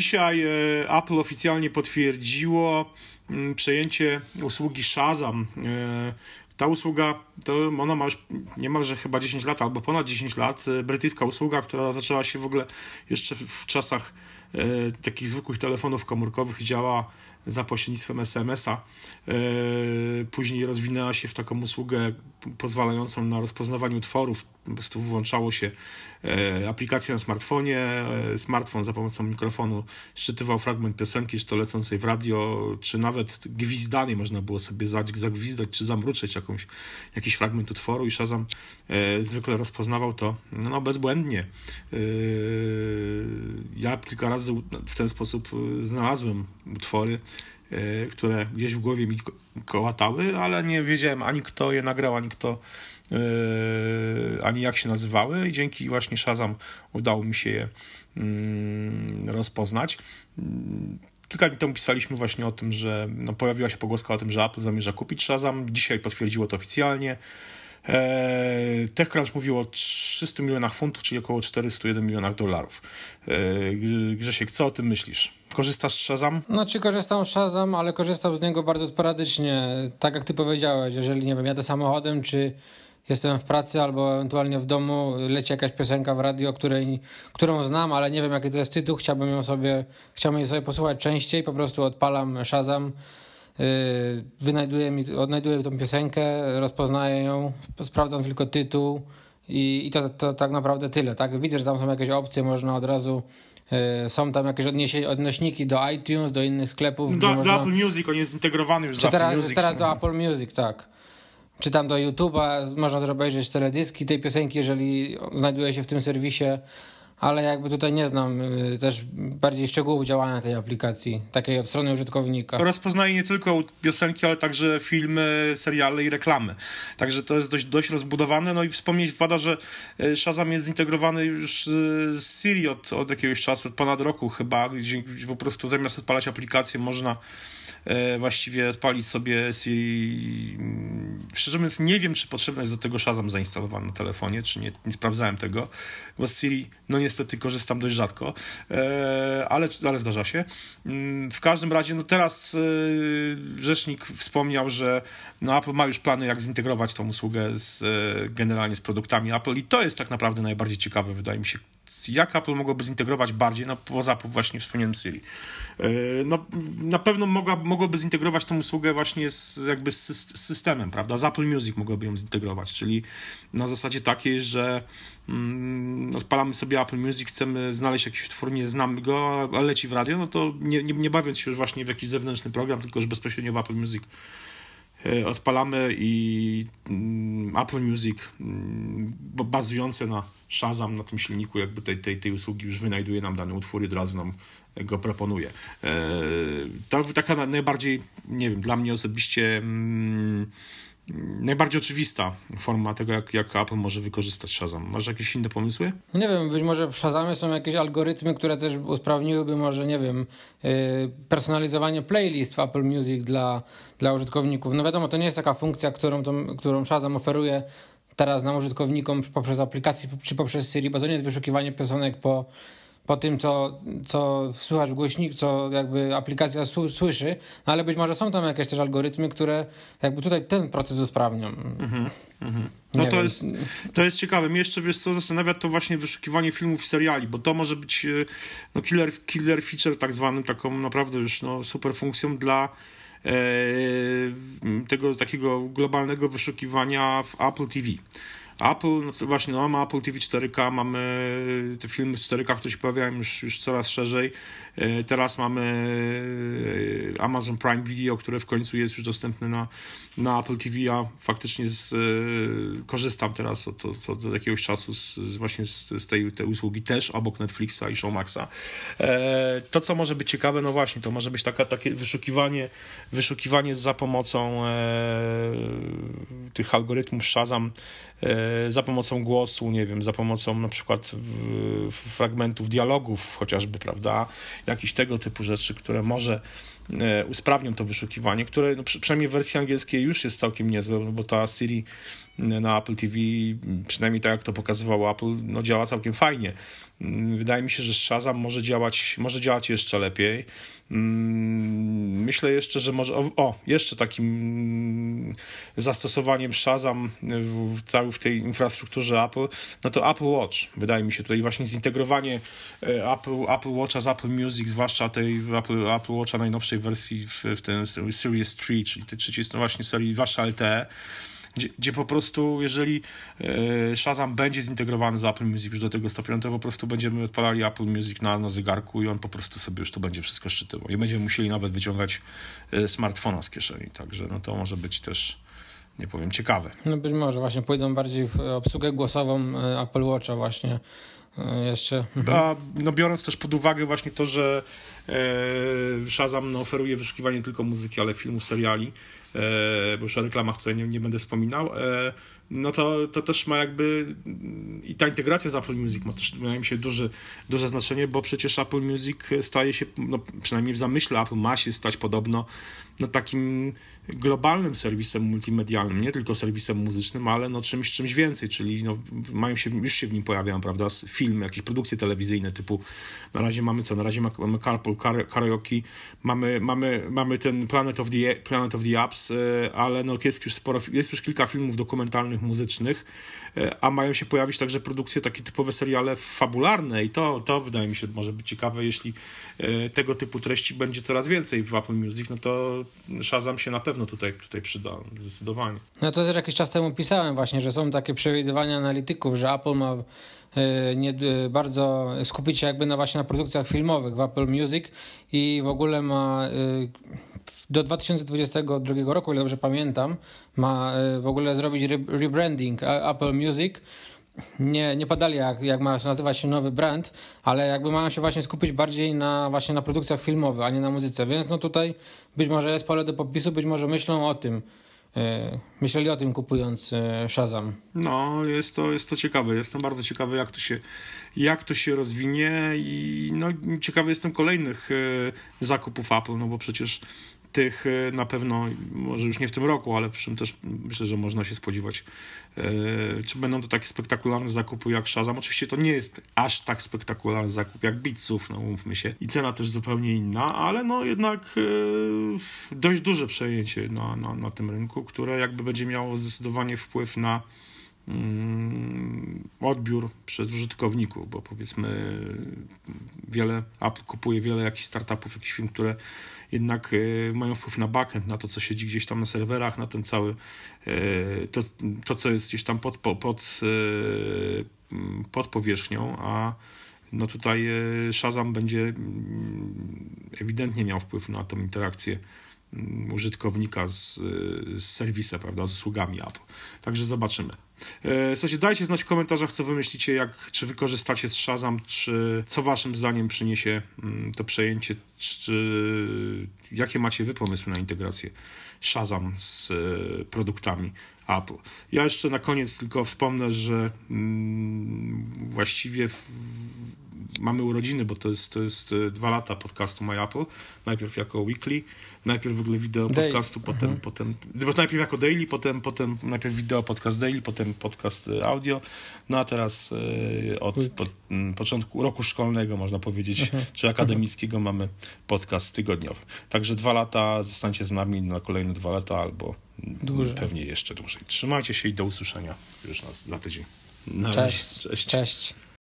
dzisiaj Apple oficjalnie potwierdziło mm, przejęcie usługi Shazam. Ta usługa, to ona ma już niemalże chyba 10 lat, albo ponad 10 lat. Brytyjska usługa, która zaczęła się w ogóle jeszcze w czasach takich zwykłych telefonów komórkowych działa za pośrednictwem SMS-a. E, później rozwinęła się w taką usługę pozwalającą na rozpoznawanie utworów. Po prostu włączało się e, aplikację na smartfonie. E, smartfon za pomocą mikrofonu szczytywał fragment piosenki, czy to lecącej w radio, czy nawet gwizdanej można było sobie zagwizdać, czy zamruczyć jakąś, jakiś fragment utworu i Shazam zwykle rozpoznawał to no, bezbłędnie. Ja kilka razy w ten sposób znalazłem utwory, E, które gdzieś w głowie mi kołatały, ale nie wiedziałem ani kto je nagrał, ani kto, e, ani jak się nazywały i dzięki właśnie Shazam udało mi się je mm, rozpoznać. Kilka dni temu pisaliśmy właśnie o tym, że no, pojawiła się pogłoska o tym, że Apple zamierza kupić Shazam. Dzisiaj potwierdziło to oficjalnie. E, TechCrunch mówił o 300 milionach funtów, czyli około 401 milionach dolarów. E, Grzesiek, co o tym myślisz? Korzystasz z Shazam? No, czy korzystam z Shazam, ale korzystam z niego bardzo sporadycznie. Tak jak ty powiedziałeś, jeżeli, nie wiem, jadę samochodem, czy jestem w pracy albo ewentualnie w domu, leci jakaś piosenka w radio, której, którą znam, ale nie wiem jaki to jest tytuł, chciałbym ją sobie, chciałbym jej sobie posłuchać częściej, po prostu odpalam Shazam, yy, wynajduję mi, odnajduję tą piosenkę, rozpoznaję ją, sprawdzam tylko tytuł i, i to, to tak naprawdę tyle, tak? Widzę, że tam są jakieś opcje, można od razu E, są tam jakieś odnośniki do iTunes, do innych sklepów. Do, można... do Apple Music, on jest zintegrowany już z Apple teraz, Music. Teraz do Apple Music, tak. Czy tam do YouTube'a, można też obejrzeć teledyski tej piosenki, jeżeli znajduje się w tym serwisie ale jakby tutaj nie znam y, też bardziej szczegółów działania tej aplikacji, takiej od strony użytkownika. Rozpoznaje nie tylko piosenki, ale także filmy, seriale i reklamy. Także to jest dość, dość rozbudowane. No i wspomnieć wpada, że y, Shazam jest zintegrowany już z Siri od, od jakiegoś czasu, od ponad roku chyba, gdzie po prostu zamiast odpalać aplikację można E, właściwie odpalić sobie Siri. Szczerze mówiąc, nie wiem, czy potrzebne jest do tego Shazam zainstalowany na telefonie, czy nie, nie sprawdzałem tego, bo Siri, no niestety korzystam dość rzadko, e, ale, ale zdarza się. Mm, w każdym razie, no teraz e, rzecznik wspomniał, że no Apple ma już plany, jak zintegrować tą usługę z, generalnie z produktami Apple i to jest tak naprawdę najbardziej ciekawe, wydaje mi się, jak Apple mogłoby zintegrować bardziej, no poza właśnie wspomnianym Siri. E, no, na pewno mogła, mogłoby zintegrować tą usługę właśnie z, jakby z, systemem, prawda? Z Apple Music mogłoby ją zintegrować, czyli na zasadzie takiej, że mm, odpalamy sobie Apple Music, chcemy znaleźć jakiś utwór, nie znamy go, ale leci w radio, no to nie, nie, nie bawiąc się już właśnie w jakiś zewnętrzny program, tylko już bezpośrednio w Apple Music odpalamy i mm, Apple Music mm, bazujące na Shazam, na tym silniku jakby tej, tej, tej usługi już wynajduje nam dany utwór i od razu nam go proponuje. E, to taka najbardziej, nie wiem, dla mnie osobiście mm, najbardziej oczywista forma tego, jak, jak Apple może wykorzystać Shazam. Masz jakieś inne pomysły? No nie wiem, być może w Shazamie są jakieś algorytmy, które też usprawniłyby może, nie wiem, yy, personalizowanie playlist w Apple Music dla, dla użytkowników. No wiadomo, to nie jest taka funkcja, którą, którą Shazam oferuje teraz nam użytkownikom poprzez aplikację czy poprzez Siri, bo to nie jest wyszukiwanie piosenek po po tym, co, co słychać w głośniku, co jakby aplikacja słyszy, no ale być może są tam jakieś też algorytmy, które jakby tutaj ten proces usprawnią. Mhm, mhm. No to jest, to jest ciekawe. Mnie jeszcze, wiesz co, zastanawia to właśnie wyszukiwanie filmów i seriali, bo to może być e, no, killer, killer feature tak zwany, taką naprawdę już no, super funkcją dla e, tego takiego globalnego wyszukiwania w Apple TV. Apple, no właśnie, no, mamy Apple TV 4K, mamy te filmy 4K, które się pojawiają już, już coraz szerzej. E, teraz mamy e, Amazon Prime Video, które w końcu jest już dostępne na, na Apple TV, a faktycznie z, e, korzystam teraz od, od, od jakiegoś czasu z, z właśnie z, z tej, tej usługi też obok Netflixa i Showmaxa. To, co może być ciekawe, no właśnie, to może być taka, takie wyszukiwanie, wyszukiwanie za pomocą tych algorytmów Shazam za pomocą głosu, nie wiem, za pomocą na przykład fragmentów dialogów chociażby, prawda, jakichś tego typu rzeczy, które może usprawnią to wyszukiwanie, które no, przynajmniej w wersji angielskiej już jest całkiem niezłe, no bo ta Siri na Apple TV, przynajmniej tak jak to pokazywało Apple, no działa całkiem fajnie. Mm, wydaje mi się, że Shazam może działać, może działać jeszcze lepiej. Mm, myślę jeszcze, że może. O, o jeszcze takim zastosowaniem Shazam w, w tej infrastrukturze Apple, no to Apple Watch. Wydaje mi się tutaj właśnie zintegrowanie e, Apple, Apple Watcha z Apple Music, zwłaszcza tej Apple, Apple Watcha najnowszej wersji w, w tym Series 3, czyli tej trzeciej no właśnie serii, zwłaszcza LTE gdzie, gdzie po prostu, jeżeli e, Shazam będzie zintegrowany z Apple Music już do tego stopnia, no to po prostu będziemy odpalali Apple Music na, na zegarku i on po prostu sobie już to będzie wszystko szczytywał. Nie będziemy musieli nawet wyciągać e, smartfona z kieszeni, także no to może być też nie powiem, ciekawe. No być może właśnie pójdą bardziej w obsługę głosową e, Apple Watcha właśnie jeszcze. Mhm. A, no biorąc też pod uwagę właśnie to, że Shazam no, oferuje wyszukiwanie nie tylko muzyki, ale filmów, seriali, E, bo już o reklamach tutaj nie, nie będę wspominał, e, no to, to też ma jakby i ta integracja z Apple Music ma też, wydaje mi się, duże, duże znaczenie, bo przecież Apple Music staje się, no, przynajmniej w zamyśle Apple ma się stać podobno no, takim globalnym serwisem multimedialnym, nie tylko serwisem muzycznym, ale no, czymś, czymś więcej, czyli no, mają się, już się w nim pojawiają, prawda, filmy, jakieś produkcje telewizyjne typu, na razie mamy co, na razie mamy Carpool Karaoke, mamy, mamy, mamy ten Planet of the, Planet of the Apps, e, ale no, jest już sporo, jest już kilka filmów dokumentalnych, muzycznych, e, a mają się pojawić także produkcje, takie typowe seriale fabularne i to, to wydaje mi się może być ciekawe, jeśli e, tego typu treści będzie coraz więcej w Apple Music, no to Shazam się na pewno tutaj, tutaj przyda, zdecydowanie. No to też jakiś czas temu pisałem właśnie, że są takie przewidywania analityków, że Apple ma nie, bardzo skupić się jakby na właśnie na produkcjach filmowych w Apple Music i w ogóle ma do 2022 roku, ile dobrze pamiętam, ma w ogóle zrobić rebranding Apple Music. Nie, nie podali jak, jak ma nazywać się nowy brand, ale jakby mają się właśnie skupić bardziej na właśnie na produkcjach filmowych, a nie na muzyce. Więc no tutaj być może jest pole do popisu, być może myślą o tym. E, myśleli o tym kupując e, Shazam. No, jest to, jest to ciekawe. Jestem bardzo ciekawy, jak to się, jak to się rozwinie i no, ciekawy jestem kolejnych e, zakupów Apple, no bo przecież tych e, na pewno, może już nie w tym roku, ale w przyszłym też myślę, że można się spodziewać. E, czy będą to takie spektakularne zakupy jak Shazam? Oczywiście to nie jest aż tak spektakularny zakup jak Bitsów, no umówmy się. I cena też zupełnie inna, ale no jednak e, dość duże przejęcie na, na, na tym rynku, które jakby będzie miało zdecydowanie wpływ na odbiór przez użytkowników, bo powiedzmy wiele Apple kupuje wiele jakichś startupów, jakichś firm, które jednak e, mają wpływ na backend, na to, co siedzi gdzieś tam na serwerach, na ten cały, e, to, to co jest gdzieś tam pod, pod, e, pod powierzchnią, a no tutaj Shazam będzie mm, ewidentnie miał wpływ na tą interakcję mm, użytkownika z, z serwisem, prawda, z usługami Apple. Także zobaczymy. E, słuchajcie, dajcie znać w komentarzach, co wy myślicie, jak, czy wykorzystacie z Shazam, czy co waszym zdaniem przyniesie mm, to przejęcie, czy jakie macie wy pomysły na integrację Shazam z e, produktami Apple. Ja jeszcze na koniec tylko wspomnę, że mm, właściwie w, mamy urodziny, bo to jest, to jest e, dwa lata podcastu My Apple. Najpierw jako weekly, najpierw w ogóle wideo podcastu, potem, mhm. potem, bo najpierw jako daily, potem, potem najpierw wideo podcast daily, potem podcast e, audio, no a teraz e, od po, początku roku szkolnego, można powiedzieć, mhm. czy akademickiego mamy podcast tygodniowy. Także dwa lata, zostańcie z nami na kolejne dwa lata albo dłużej. pewnie jeszcze dłużej. Trzymajcie się i do usłyszenia już nas za tydzień. Cześć. Cześć. Cześć.